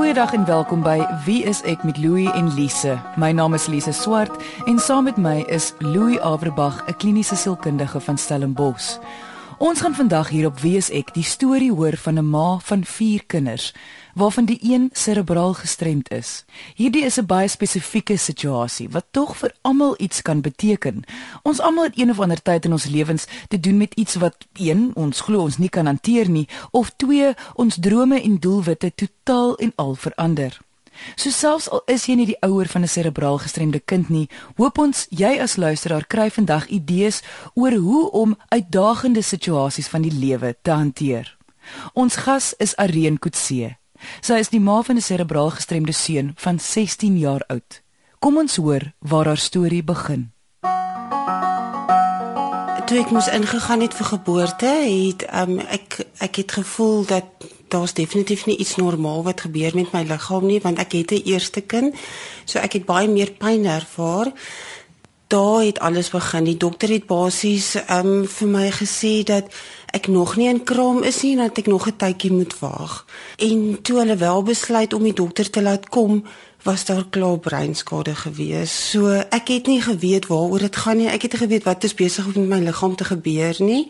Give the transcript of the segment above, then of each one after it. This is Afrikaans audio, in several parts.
Goeiedag en welkom by Wie is ek met Louie en Lise. My naam is Lise Swart en saam met my is Louie Averbag, 'n kliniese sielkundige van Stellenbosch. Ons gaan vandag hier op Wie is ek die storie hoor van 'n ma van 4 kinders waarvan die een serebraal gestremd is. Hierdie is 'n baie spesifieke situasie wat tog vir almal iets kan beteken. Ons almal het een of ander tyd in ons lewens te doen met iets wat een ons glo ons nie kan hanteer nie of twee ons drome en doelwitte totaal en al verander. So selfs al is jy nie die ouer van 'n serebraal gestremde kind nie, hoop ons jy as luisteraar kry vandag idees oor hoe om uitdagende situasies van die lewe te hanteer. Ons gas is Areen Kutse. Sy is die ma van 'n serebraal gestremde seun van 16 jaar oud. Kom ons hoor waar haar storie begin. Toe ek moes ingegaan het vir geboorte, het um, ek ek het gevoel dat daar's definitief nie iets normaal wat gebeur met my liggaam nie, want ek het 'n eerste kind. So ek het baie meer pyn ervaar. Daar het alles begin. Die dokter het basies um, vir my gesê dat ek nog nie in kraam is nie en dat ek nog 'n tydjie moet wag. En toe hulle wel besluit om die dokter te laat kom, was daar klaar breinskade gewees. So ek het nie geweet waaroor dit gaan nie. Ek het nie geweet wat is besig om met my liggaam te gebeur nie.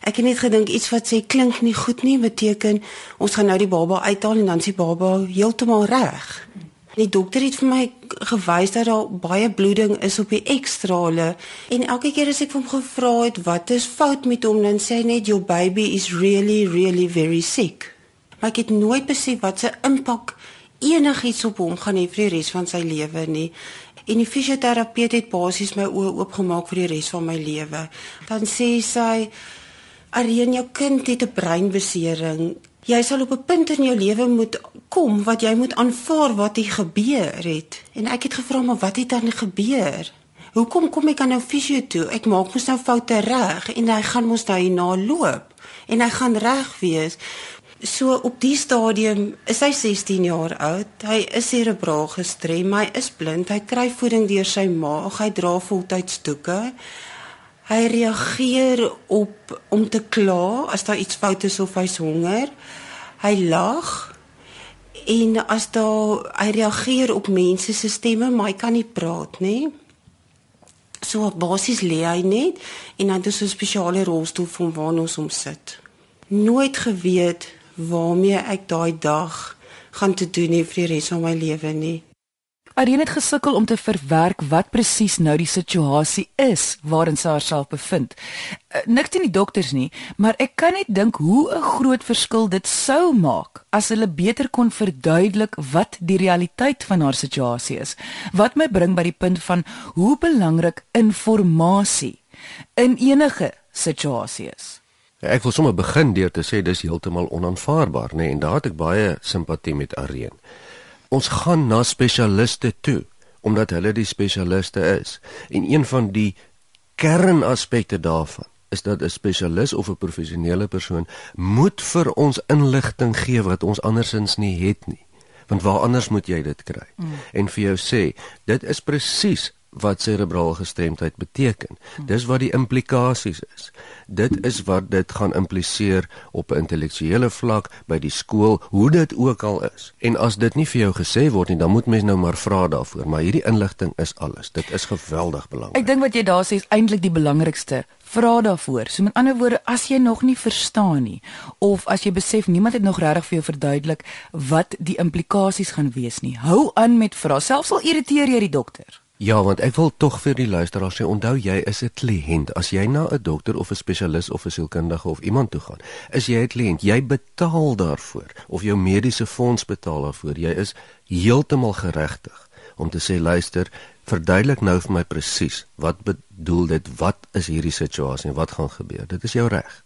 Ek het net gedink iets wat sê klink nie goed nie, beteken ons gaan nou die baba uithaal en dan is die baba heeltemal reg. Die dokter het vir my gewys dat daar baie bloeding is op die ekstrale en elke keer as ek hom gevra het wat is fout met hom dan sê hy net your baby is really really very sick. Maar ek het nooit besef wat se impak enigiets op hom gaan hê vir die res van sy lewe nie. En die fisioterapeut het basies my oë oopgemaak vir die res van my lewe. Dan sê sy Arien jou kind het 'n breinbesering Jy sal op 'n punt in jou lewe moet kom wat jy moet aanvaar wat hier gebeur het. En ek het gevra maar wat het dan gebeur? Hoekom kom ek aan nou fisio toe? Ek maak mos nou foute reg en hy gaan mos daai na loop en hy gaan reg wees. So op die stadium is hy 16 jaar oud. Hy is cerebraal gestrem, hy is blind, hy kry voeding deur sy maag, hy dra voltyds doeke. Hy reageer op om te kla as daar iets fout is of hy's honger. Hy lag en as daar hy reageer op mense se stemme, maar hy kan nie praat nie. So basies lê hy net en dan het ons 'n spesiale rolstoel vir hom waar ons hom sit. Nooit geweet waarmee ek daai dag gaan te doen hê vir die res van my lewe nie. Arien het gesukkel om te verwerk wat presies nou die situasie is waarin sy haarself bevind. Uh, niks teen die dokters nie, maar ek kan net dink hoe 'n groot verskil dit sou maak as hulle beter kon verduidelik wat die realiteit van haar situasie is. Wat my bring by die punt van hoe belangrik inligting in enige situasie is. Ja, ek wil sommer begin deur te sê dis heeltemal onaanvaarbaar, nê, nee, en daar het ek baie simpatie met Arien ons gaan na spesialiste toe omdat hulle die spesialiste is. En een van die kernaspekte daarvan is dat 'n spesialis of 'n professionele persoon moet vir ons inligting gee wat ons andersins nie het nie. Want waar anders moet jy dit kry? Mm. En vir jou sê, dit is presies wat cerebraal gestremdheid beteken. Dis wat die implikasies is. Dit is wat dit gaan impliseer op 'n intellektuele vlak by die skool, hoe dit ook al is. En as dit nie vir jou gesê word nie, dan moet mens nou maar vra daarvoor, maar hierdie inligting is alles. Dit is geweldig belangrik. Ek dink wat jy daar sê is eintlik die belangrikste. Vra daarvoor. So met ander woorde, as jy nog nie verstaan nie of as jy besef niemand het nog regtig vir jou verduidelik wat die implikasies gaan wees nie, hou aan met vra. Selfs al irriteer jy die dokter. Ja, want ek wil tog vir die luisteraars sê, onthou jy is 'n kliënt. As jy na 'n dokter of 'n spesialis of 'n sielkundige of iemand toe gaan, is jy 'n kliënt. Jy betaal daarvoor of jou mediese fonds betaal daarvoor. Jy is heeltemal geregtig om te sê, luister, verduidelik nou vir my presies wat bedoel dit? Wat is hierdie situasie en wat gaan gebeur? Dit is jou reg.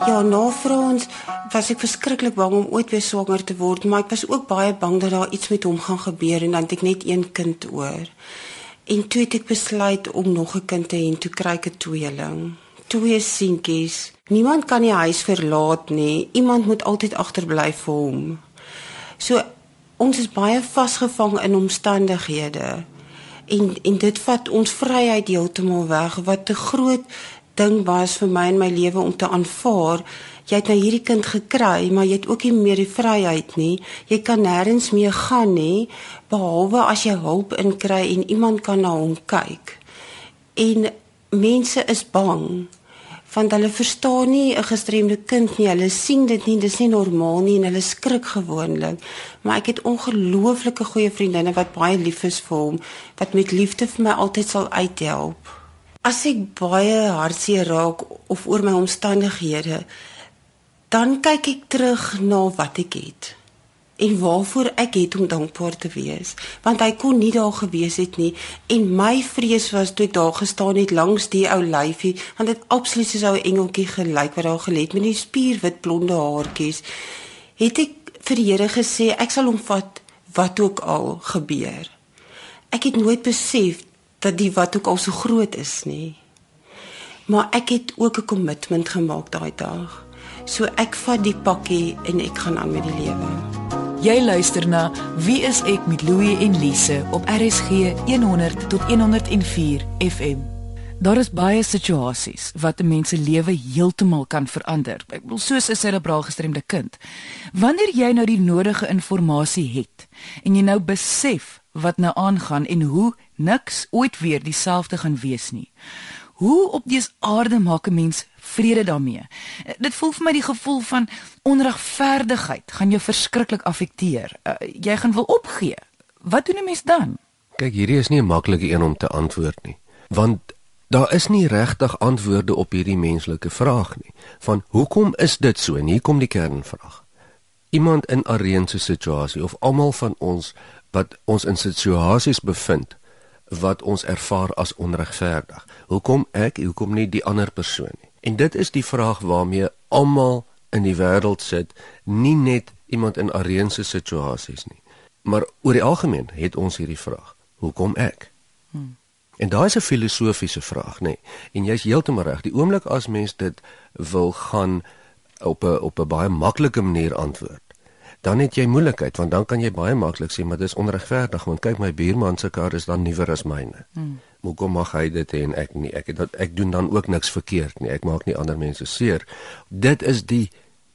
Ja, nou vir ons was ek verskriklik bang om ooit weer swanger te word, maar ek was ook baie bang dat daar iets met hom gaan gebeur en dan het ek net een kind oor. En toe het ek besluit om nog 'n kind te hê en toe kry ek 'n tweeling. Twee seentjies. Niemand kan die huis verlaat nie. Iemand moet altyd agterbly vir hom. So ons is baie vasgevang in omstandighede. En en dit vat ons vryheid heeltemal weg wat te groot ding was vir my in my lewe om te aanvaar jy het nou hierdie kind gekry, maar jy het ook nie meer die vryheid nie. Jy kan nêrens meer gaan nie behalwe as jy hulp inkry en iemand kan na hom kyk. En mense is bang want hulle verstaan nie 'n gestremde kind nie. Hulle sien dit nie, dis nie normaal nie en hulle skrik gewoonlik. Maar ek het ongelooflike goeie vriendinne wat baie lief is vir hom, wat met liefde vir my altyd sal uithelp. As ek baie hartseer raak of oor my omstandighede, dan kyk ek terug na wat ek het en waarvoor ek het om dankbaar te wees want hy kon nie daar gewees het nie en my vrees was toe ek daar gestaan het langs die ou lyfie want dit absoluut soos 'n engeltjie gelyk wat daar gelê het met die spierwit blonde haartjies het ek vir die Here gesê ek sal hom vat wat ook al gebeur. Ek het nooit besef dat die wat ook al so groot is nie maar ek het ook 'n kommitment gemaak daai dag so ek vat die pakkie en ek gaan aan met die lewe Jy luister na Wie is ek met Louie en Lise op RSG 100 tot 104 FM. Daar is baie situasies wat 'n mens se lewe heeltemal kan verander. Ek bedoel soos 'n serebraal gestremde kind. Wanneer jy nou die nodige inligting het en jy nou besef wat nou aangaan en hoe niks ooit weer dieselfde gaan wees nie. Hoe op dese aarde maak 'n mens vrede daarmee? Dit voel vir my die gevoel van onregverdigheid gaan jou verskriklik affekteer. Uh, jy gaan wil opgee. Wat doen 'n mens dan? Kyk, hierdie is nie 'n maklike een om te antwoord nie, want daar is nie regtig antwoorde op hierdie menslike vraag nie. Van hoekom is dit so? En hier kom die kernvraag. Iemand in 'n reënse situasie of almal van ons wat ons in situasies bevind wat ons ervaar as onregverdig. Hoekom ek, hoekom nie die ander persoon nie? En dit is die vraag waarmee almal in die wêreld sit, nie net iemand in areense situasies nie. Maar oor die algemeen het ons hierdie vraag: Hoekom ek? Hmm. En daai is 'n filosofiese vraag, nê? En jy's heeltemal reg. Die oomblik as mens dit wil gaan op 'n op 'n baie maklike manier antwoord, dan het jy moeilikheid want dan kan jy baie maklik sê maar dis onregverdig want kyk my buurman se kar is dan nuwer as myne. Hmm. Hoekom mag hy dit hê en ek nie? Ek het ek doen dan ook niks verkeerd nie. Ek maak nie ander mense seer. Dit is die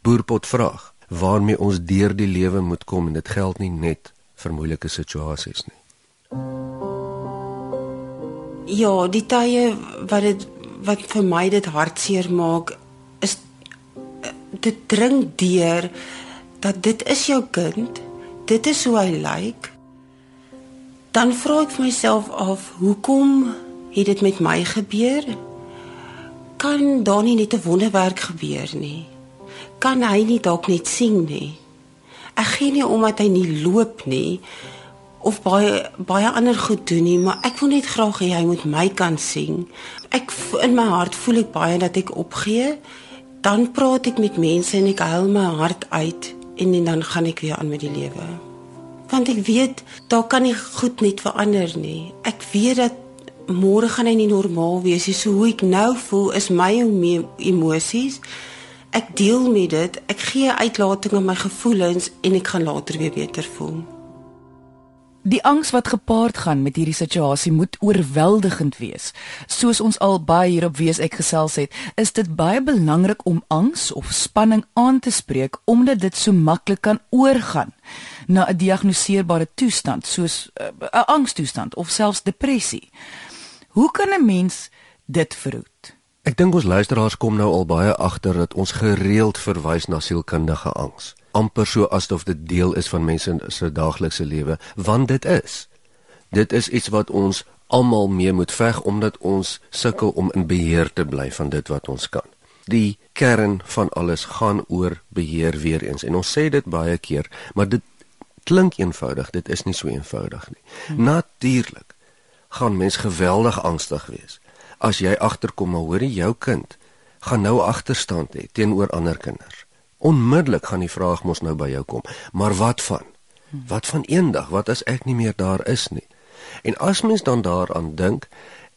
boerpot vraag waarmee ons deur die lewe moet kom en dit geld nie net vir moeilike situasies nie. Ja, die tye wat dit wat vir my dit hartseer maak is dit dring deur dat dit is jou kind, dit is hoe hy lyk, dan vra ek myself af, hoekom het dit met my gebeur? Kan daar nie net 'n wonderwerk gebeur nie? Kan hy nie dalk net sien nie? Ek gee nie om dat hy nie loop nie of baie baie ander goed doen nie, maar ek wil net graag hê hy moet my kan sien. Ek in my hart voel ek baie dat ek opgee. Dan praat ek met mense en ek huil my hart uit en, en dan gaan ek weer aan met die lewe. Want ek weet daar kan nie goed net verander nie. Ek weet dat môre gaan hy nie normaal wees nie. So hoe ek nou voel is my emosies. Ek deel met dit. Ek gee uitlating aan my gevoelens en ek gaan later weer beter voel. Die angs wat gepaard gaan met hierdie situasie moet oorweldigend wees. Soos ons al baie hierop wees ek gesels het, is dit baie belangrik om angs of spanning aan te spreek omdat dit so maklik kan oorgaan na 'n diagnoseerbare toestand soos eh, 'n uh, angstoestand of selfs depressie. Hoe kan 'n mens dit verhoed? Ek dink ons luisteraars kom nou al baie agter dat ons gereeld verwys na sielkundige angs amper so asof dit deel is van mense se daaglikse lewe, want dit is. Dit is iets wat ons almal mee moet veg omdat ons sukkel om in beheer te bly van dit wat ons kan. Die kern van alles gaan oor beheer weer eens en ons sê dit baie keer, maar dit klink eenvoudig, dit is nie so eenvoudig nie. Hmm. Natuurlik gaan mens geweldig angstig wees as jy agterkom maar hoor jy jou kind gaan nou agterstand hê teenoor ander kinders onmiddellik gaan die vraag mos nou by jou kom. Maar wat van? Wat van eendag wat as ek nie meer daar is nie? En as mens dan daaraan dink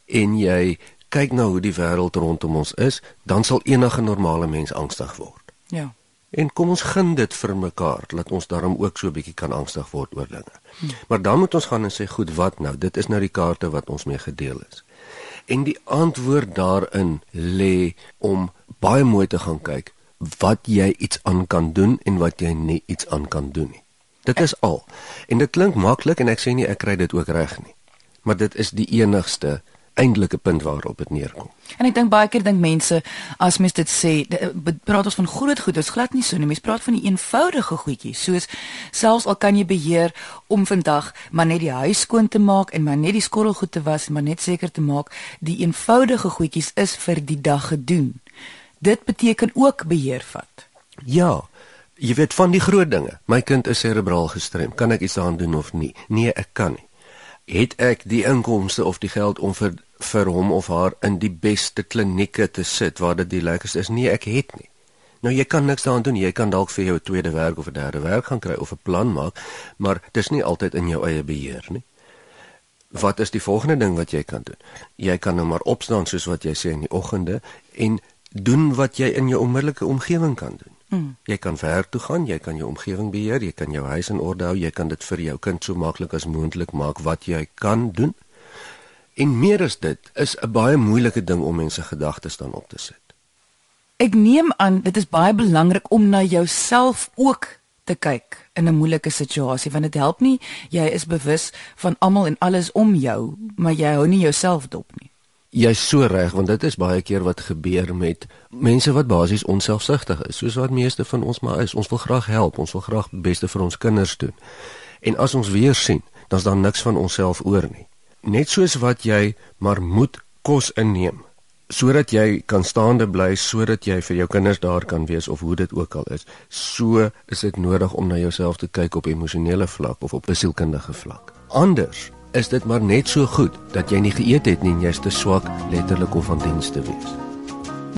en jy kyk na hoe die wêreld rondom ons is, dan sal enige normale mens angstig word. Ja. En kom ons gun dit vir mekaar dat ons daarom ook so 'n bietjie kan angstig word oor dinge. Hm. Maar dan moet ons gaan en sê, goed, wat nou? Dit is nou die kaarte wat ons mee gedeel is. En die antwoord daarin lê om baie mooi te gaan kyk wat jy iets aan kan doen en wat jy nie iets aan kan doen nie. Dit is al. En dit klink maklik en ek sê nie ek kry dit ook reg nie. Maar dit is die enigste eintlike punt waarop dit neerkom. En ek dink baie keer dink mense as mens dit sê, praat ons van groot goed, dit is glad nie so nie. Mens praat van die eenvoudige goedjies, soos selfs al kan jy beheer om vandag maar net die huis skoon te maak en maar net die skottelgoed te was en maar net seker te maak die eenvoudige goedjies is vir die dag gedoen. Dit beteken ook beheer vat. Ja. Jy weet van die groot dinge. My kind is serebraal gestrem. Kan ek iets daaraan doen of nie? Nee, ek kan nie. Het ek die inkomste of die geld om vir vir hom of haar in die beste klinieke te sit waar dit die lekkerste is? Nee, ek het nie. Nou jy kan niks daaraan doen. Jy kan dalk vir jou 'n tweede werk of 'n derde werk gaan kry of 'n plan maak, maar dis nie altyd in jou eie beheer nie. Wat is die volgende ding wat jy kan doen? Jy kan nou maar opstaan soos wat jy sê in die oggende en doen wat jy in jou onmiddellike omgewing kan doen. Hmm. Jy kan werk toe gaan, jy kan jou omgewing beheer, jy kan jou huis in orde hou, jy kan dit vir jou kind so maklik as moontlik maak wat jy kan doen. En meer as dit is 'n baie moeilike ding om mense gedagtes dan op te sit. Ek neem aan dit is baie belangrik om na jouself ook te kyk in 'n moeilike situasie want dit help nie jy is bewus van almal en alles om jou, maar jy hou nie jouself dop nie. Jy's so reg want dit is baie keer wat gebeur met mense wat basies onselfsugtig is, soos wat meeste van ons maar is. Ons wil graag help, ons wil graag die beste vir ons kinders doen. En as ons weer sien, dan's daar niks van onsself oor nie. Net soos wat jy maar moet kos inneem sodat jy kan staande bly sodat jy vir jou kinders daar kan wees of hoe dit ook al is. So is dit nodig om na jouself te kyk op emosionele vlak of op 'n sielkundige vlak. Anders is dit maar net so goed dat jy nie geëet het nie en jy's te swak letterlik om van diens te wees.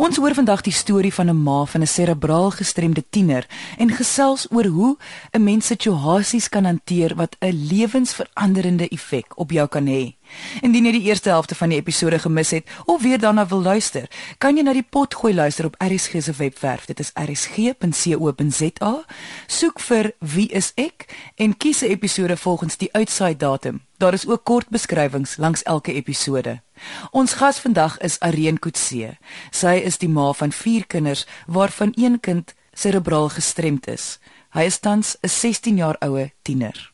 Ons hoor vandag die storie van 'n ma van 'n serebraal gestremde tiener en gesels oor hoe 'n mens situasies kan hanteer wat 'n lewensveranderende effek op jou kan hê. Indien jy die eerste helfte van die episode gemis het of weer daarna wil luister, kan jy na die pot gooi luister op RSG se webwerf. Dit is rsg.co.za. Soek vir Wie is ek en kies 'n episode volgens die uitsaai datum. Daar is ook kort beskrywings langs elke episode. Ons gas vandag is Areen Kutse. Sy is die ma van 4 kinders waarvan een kind serebraal gestremd is. Hy is tans 'n 16 jaar oue tiener.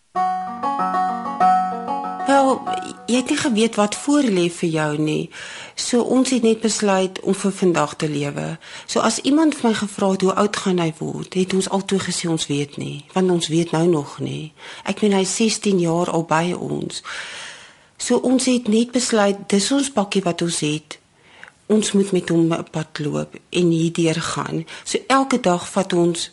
Wel, jy het nie geweet wat voor lê vir jou nie. So ons het net besluit om vir vandag te lewe. So as iemand my gevra het hoe oud gaan hy word, het ons altoe gesê ons weet nie, want ons weet nou nog nie. Ek meen hy 16 jaar al by ons. So ons het net besluit dis ons pakkie wat ons het. Ons moet met hom 'n pad loop en hierdeur gaan. So elke dag vat ons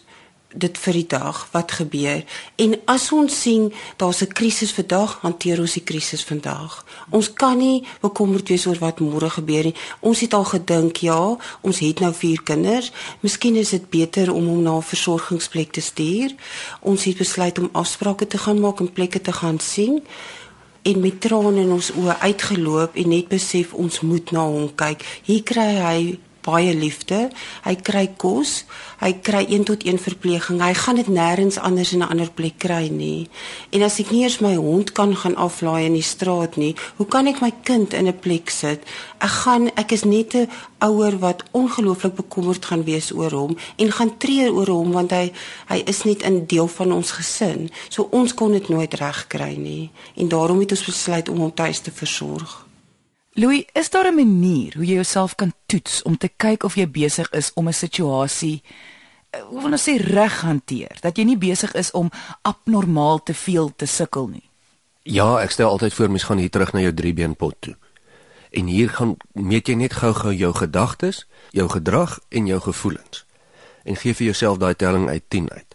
dit vir die dag wat gebeur. En as ons sien daar's 'n krisis vandag hanteer ons die krisis vandag. Ons kan nie bekommerd wees oor wat môre gebeur nie. Ons het al gedink ja ons het nou vier kinders. Miskien is dit beter om hom na 'n versorgingsplek te stuur. Ons het besluit om afsprake te gaan maak en plekke te gaan sien. En met trane in ons oë uitgeloop en net besef ons moet na hom kyk. Hier kry hy baie liefde. Hy kry kos, hy kry 1 tot 1 verpleging. Hy gaan dit nêrens anders in 'n ander plek kry nie. En as ek nie eers my hond kan gaan aflaai in die straat nie, hoe kan ek my kind in 'n plek sit? Ek gaan ek is net 'n ouer wat ongelooflik bekommerd gaan wees oor hom en gaan treur oor hom want hy hy is net 'n deel van ons gesin. So ons kon dit nooit regkry nie en daarom het ons besluit om hom tuis te versorg. Louis, is daar 'n manier hoe jy jouself kan toets om te kyk of jy besig is om 'n situasie eh, hoe wil ons sê reg hanteer? Dat jy nie besig is om abnormaal te veel te sukkel nie. Ja, ek stel altyd voor mens gaan hier terug na jou driebeenpot toe. En hier gaan meet jy net gou-gou jou gedagtes, jou gedrag en jou gevoelens. En gee vir jouself daai telling uit 10 uit.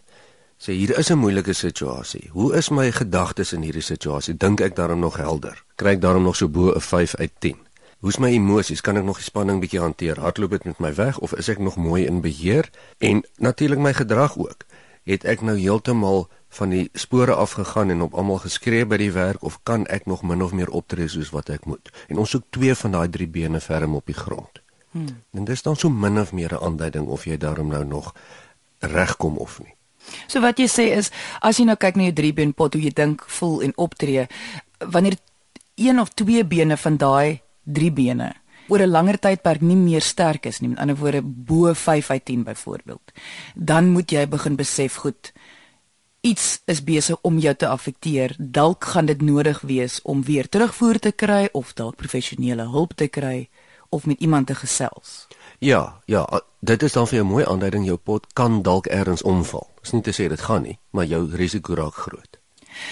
Sê hier is 'n moeilike situasie. Hoe is my gedagtes in hierdie situasie? Dink ek daarom nog helder? kry ek daarom nog so bo 'n 5 uit 10. Hoe's my emosies? Kan ek nog die spanning bietjie hanteer? Hardloop dit met my weg of is ek nog mooi in beheer? En natuurlik my gedrag ook. Het ek nou heeltemal van die spore afgegaan en op almal geskree by die werk of kan ek nog min of meer optree soos wat ek moet? En ons soek twee van daai drie bene ferm op die grond. Hmm. En dis dan so min of meer 'n aanduiding of jy daarom nou nog regkom of nie. So wat jy sê is as jy nou kyk na jou drie been pot hoe jy dink, voel en optree, wanneer een of twee bene van daai drie bene oor 'n langer tydperk nie meer sterk is nie, met ander woorde bo 5 uit 10 byvoorbeeld, dan moet jy begin besef goed iets is besig om jou te affekteer. Dalk gaan dit nodig wees om weer terugvoer te kry of dalk professionele hulp te kry of met iemand te gesels. Ja, ja, dit is dan vir jou mooi aanduiding jou pot kan dalk ergens omval. Dis nie te sê dit gaan nie, maar jou risiko raak groot.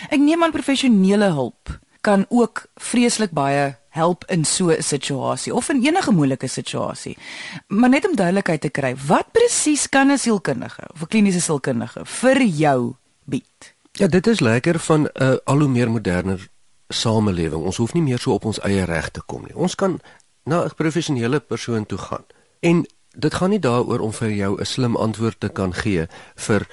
Ek neem aan professionele hulp kan ook vreeslik baie help in so 'n situasie of in enige moeilike situasie. Maar net om duidelikheid te kry, wat presies kan 'n sielkundige of 'n kliniese sielkundige vir jou bied? Ja, dit is lekker van 'n uh, al hoe meer moderne samelewing. Ons hoef nie meer so op ons eie reg te kom nie. Ons kan na 'n professionele persoon toe gaan. En dit gaan nie daaroor om vir jou 'n slim antwoord te kan gee vir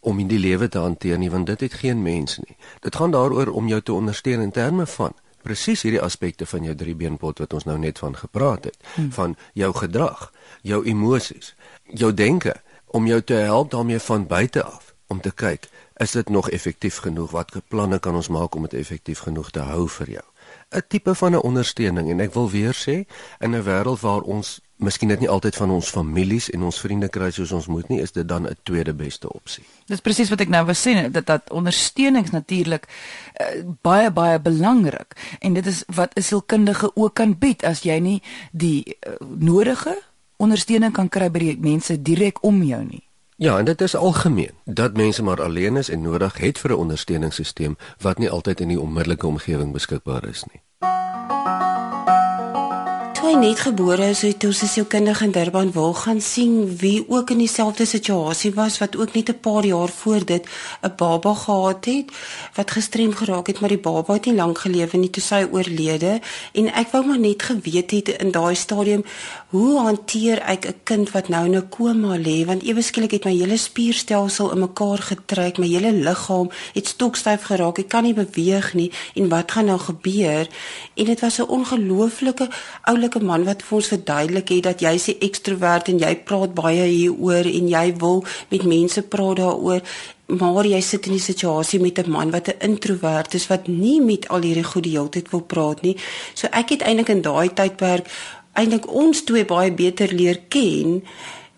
om in die lewe te hanteer nie, want dit het geen mens nie. Dit gaan daaroor om jou te ondersteun in terme van presies hierdie aspekte van jou driebeenpot wat ons nou net van gepraat het, hmm. van jou gedrag, jou emosies, jou denke om jou te help daarmee van buite af om te kyk is dit nog effektief genoeg watter planne kan ons maak om dit effektief genoeg te hou vir jou 'n tipe van 'n ondersteuning en ek wil weer sê in 'n wêreld waar ons miskien net nie altyd van ons families en ons vriende kry soos ons moet nie, is dit dan 'n tweede beste opsie. Dis presies wat ek nou wou sê dat dat ondersteunings natuurlik uh, baie baie belangrik en dit is wat 'n sielkundige ook kan bied as jy nie die uh, nodige ondersteuning kan kry by die mense direk om jou nie. Ja, en dit is algemeen dat mense maar alleen is en nodig het vir 'n ondersteuningssisteem wat nie altyd in die onmiddellike omgewing beskikbaar is nie hy net gebore is, het ons sy kinders in Durban wil gaan sien wie ook in dieselfde situasie was wat ook net 'n paar jaar voor dit 'n baba gehad het wat gestrem geraak het, maar die baba het nie lank gelewe nie toe sy oorlede. En ek wou maar net geweet het in daai stadium hoe hanteer ek 'n kind wat nou in 'n koma lê? Want ewe skielik het my hele spierstelsel in mekaar getrek, my hele liggaam het stokstyf geraak, ek kan nie beweeg nie. En wat gaan nou gebeur? En dit was 'n ongelooflike oulike man wat vir ons verduidelik het dat jy se ekstrovert en jy praat baie hieroor en jy wil met mense praat daaroor maar jy sit in 'n situasie met 'n man wat 'n introvert is wat nie met al hierdie goed die hele tyd wil praat nie. So ek het eintlik in daai tydperk eintlik ons twee baie beter leer ken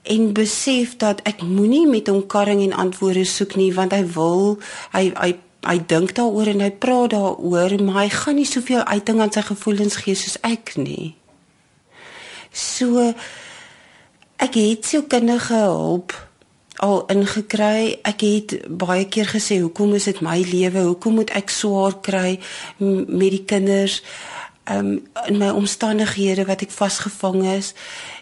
en besef dat ek moenie met hom karring en antwoorde soek nie want hy wil hy hy hy dink daaroor en hy praat daaroor maar hy gaan nie soveel uiting aan sy gevoelens gee soos ek nie. So ek het sielkundige hulp al ingekry. Ek het baie keer gesê, "Hoekom is dit my lewe? Hoekom moet ek swaar kry met die kinders?" Um in my omstandighede wat ek vasgevang is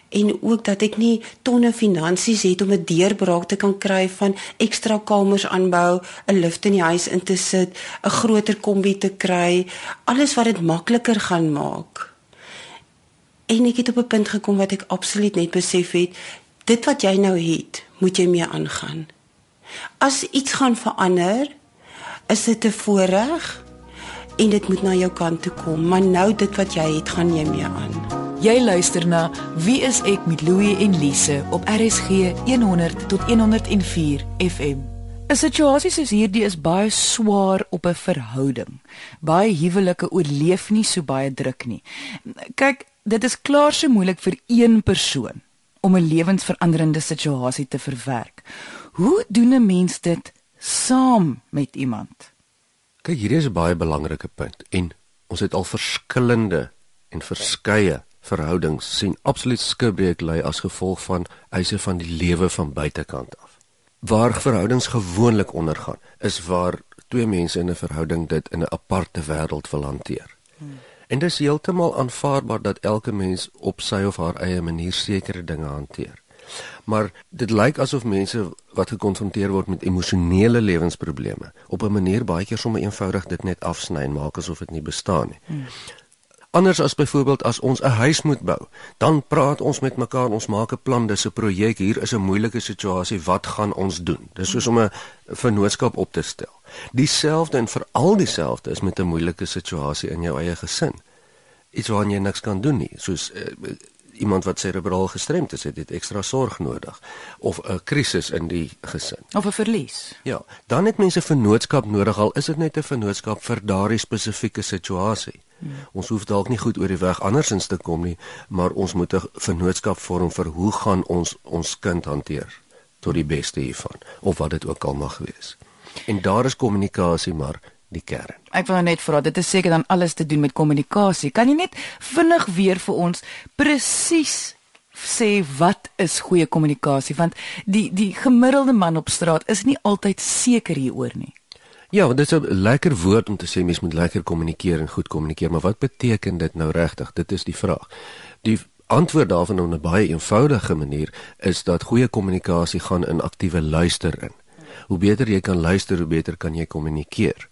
en ook dat ek nie tonne finansies het om 'n deurbraak te kan kry van ekstra kamers aanbou, 'n lift in die huis in te sit, 'n groter kombi te kry, alles wat dit makliker gaan maak. En ek het op 'n punt gekom wat ek absoluut net besef het, dit wat jy nou het, moet jy mee aangaan. As iets gaan verander, is dit 'n voorreg en dit moet na jou kant toe kom, maar nou dit wat jy het, gaan jy mee aan. Jy luister na Wie is ek met Louie en Lise op RSG 100 tot 104 FM. 'n Situasie soos hierdie is baie swaar op 'n verhouding. Baie huwelike oorleef nie so baie druk nie. Kyk, dit is klaar so moeilik vir een persoon om 'n lewensveranderende situasie te verwerk. Hoe doen 'n mens dit saam met iemand? Kyk, hierdie is 'n baie belangrike punt en ons het al verskillende en verskeie verhoudings sien absoluut skibreek lê as gevolg van eise van die lewe van buitekant af. Waar verhoudings gewoonlik ondergaan, is waar twee mense in 'n verhouding dit in 'n aparte wêreld wil hanteer. Hmm. En dit is heeltemal aanvaarbaar dat elke mens op sy of haar eie manier sekere dinge hanteer. Maar dit lyk asof mense wat gekonfronteer word met emosionele lewensprobleme op 'n manier baie keer sommer eenvoudig dit net afsny en maak asof dit nie bestaan nie. Hmm. Anders as byvoorbeeld as ons 'n huis moet bou, dan praat ons met mekaar, ons maak 'n plan, dis 'n projek, hier is 'n moeilike situasie, wat gaan ons doen? Dis soos om 'n vennootskap op te stel. Dieselfde en veral dieselfde is met 'n moeilike situasie in jou eie gesin. Iets waaraan jy niks kan doen nie, soos uh, iemand wat serebraal gestremd is, het, het ekstra sorg nodig of 'n krisis in die gesin of 'n verlies. Ja, dan het mense vennootskap nodig al is dit net 'n vennootskap vir daardie spesifieke situasie Hmm. Ons hoef dalk nie goed oor die weg andersins te kom nie, maar ons moet 'n vennootskap vorm vir hoe gaan ons ons kind hanteer tot die beste hiervan of wat dit ook al mag wees. En daar is kommunikasie maar die kern. Ek wil net vra, dit is seker dan alles te doen met kommunikasie. Kan jy net vinnig weer vir ons presies sê wat is goeie kommunikasie want die die gemiddelde man op straat is nie altyd seker hieroor nie. Ja, dit is 'n lekker woord om te sê mens moet lekker kommunikeer en goed kommunikeer, maar wat beteken dit nou regtig? Dit is die vraag. Die antwoord daarvan op 'n baie eenvoudige manier is dat goeie kommunikasie gaan in aktiewe luister in. Hoe beter jy kan luister, hoe beter kan jy kommunikeer.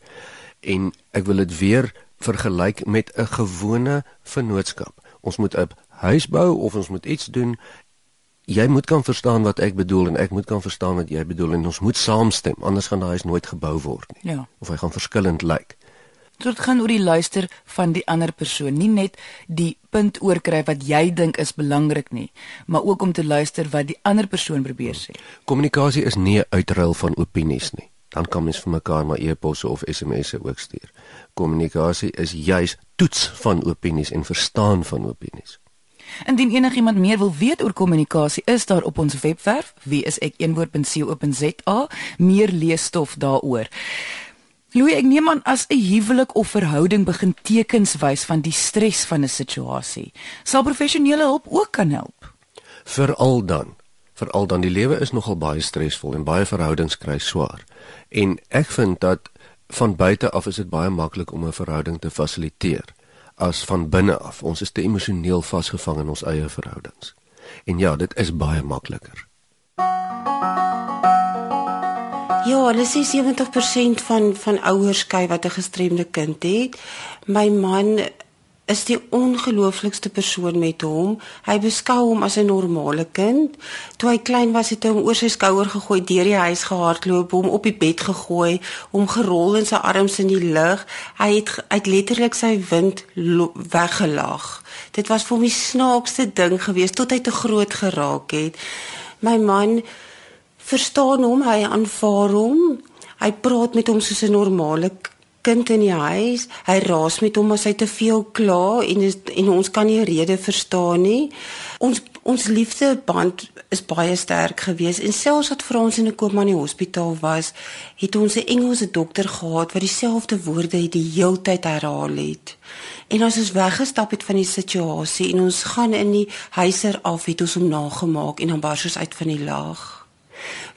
En ek wil dit weer vergelyk met 'n gewone vennootskap. Ons moet 'n huis bou of ons moet iets doen jy moet kan verstaan wat ek bedoel en ek moet kan verstaan wat jy bedoel en ons moet saamstem anders gaan daai huis nooit gebou word nie ja. of hy gaan verskillend lyk so dit gaan oor die luister van die ander persoon. Nie net die punt oorkry wat jy dink is belangrik nie maar ook om te luister wat die ander persoon probeer sê. Kommunikasie is nie 'n uitruil van opinies nie. Dan kan mens vir mekaar maar e-posse of SMS'e ook stuur. Kommunikasie is juis toets van opinies en verstaan van opinies. Indien enigiemand meer wil weet oor kommunikasie, is daar op ons webwerf wieisek1woord.co.za meer leesstof daaroor. Louis, ek neem aan as 'n huwelik of verhouding begin tekens wys van die stres van 'n situasie, sal professionele hulp ook kan help. Veral dan, veral dan die lewe is nogal baie stresvol en baie verhoudings kry swaar. En ek vind dat van buite af is dit baie maklik om 'n verhouding te fasiliteer as van binne af. Ons is te emosioneel vasgevang in ons eie verhoudings. En ja, dit is baie makliker. Ja, hulle sê 70% van van ouers skei wat 'n gestremde kind het. My man is die ongelooflikste persoon met hom. Hy beskou hom as 'n normale kind. Toe hy klein was, het hy hom oor sy skouer gegooi, deur die huis gehardloop, hom op die bed gegooi, hom gerol in sy arms in die lug. Hy het uit letterlik sy wind weggelag. Dit was vir hom die snaakste ding geweest tot hy te groot geraak het. My man verstaan hom, hy aanvaar hom. Hy praat met hom soos 'n normale kind in die huis. Hy raas met hom as hy te veel kla en en ons kan nie rede verstaan nie. Ons ons liefdeband is baie sterk geweest en selfs wat vir ons in 'n koma in die hospitaal was, het ons 'n Engelse dokter gehad wat dieselfde woorde die heeltyd herhaal het. En ons weggestap het van die situasie en ons gaan in die huiser af het ons hom nagemaak en dan bars ons uit van die laag.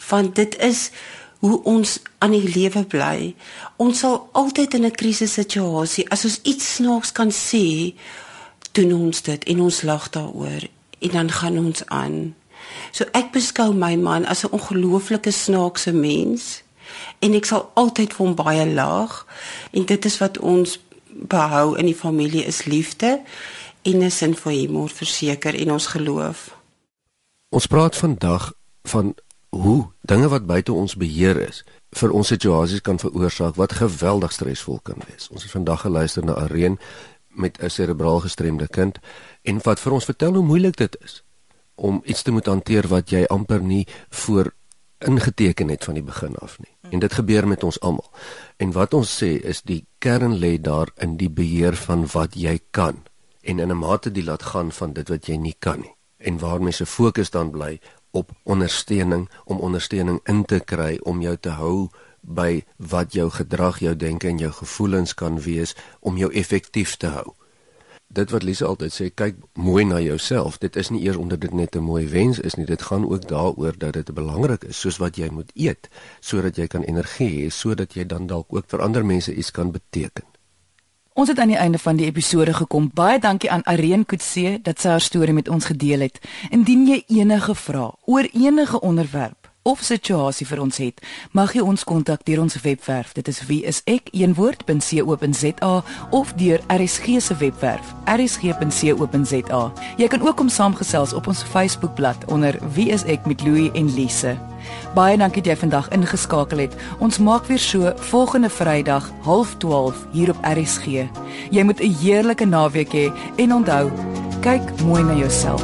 Want dit is hoe ons aan die lewe bly. Ons sal altyd in 'n krisissituasie as ons iets snaaks kan sê, doen ons dit en ons lag daaroor en dan gaan ons aan. So ek beskou my man as 'n ongelooflike snaakse mens en ek sal altyd vir hom baie lag en dit is wat ons behou in die familie is liefde en 'n sin vir humor verseker en ons geloof. Ons praat vandag van hoe dinge wat buite ons beheer is vir ons situasies kan veroorsaak wat geweldig stresvol kan wees. Ons het vandag geluister na Areen met 'n serebraal gestremde kind en wat vir ons vertel hoe moeilik dit is om iets te moet hanteer wat jy amper nie voor ingeteken het van die begin af nie. En dit gebeur met ons almal. En wat ons sê is die kern lê daar in die beheer van wat jy kan en in 'n mate die laat gaan van dit wat jy nie kan nie. En waar mense fokus dan bly op ondersteuning om ondersteuning in te kry om jou te hou by wat jou gedrag, jou denke en jou gevoelens kan wees om jou effektief te hou. Dit wat Lise altyd sê, kyk mooi na jouself. Dit is nie eers omdat dit net 'n mooi wens is nie, dit gaan ook daaroor dat dit belangrik is soos wat jy moet eet sodat jy kan energie hê, sodat jy dan dalk ook vir ander mense iets kan beteken. Ons het aan die einde van die episode gekom. Baie dankie aan Areen Kutse dat sy haar storie met ons gedeel het. Indien jy enige vrae oor enige onderwerp of situasie vir ons het, mag jy ons kontak deur ons webwerf. Dit is wieisek1woord.co.za of deur RSG se webwerf, rsg.co.za. Jy kan ook kom saamgesels op ons Facebookblad onder wieisek met Louie en Lise. Baie dankie dat jy vandag ingeskakel het. Ons maak weer so volgende Vrydag 12:30 hier op RSG. Jy moet 'n heerlike naweek hê en onthou, kyk mooi na jouself.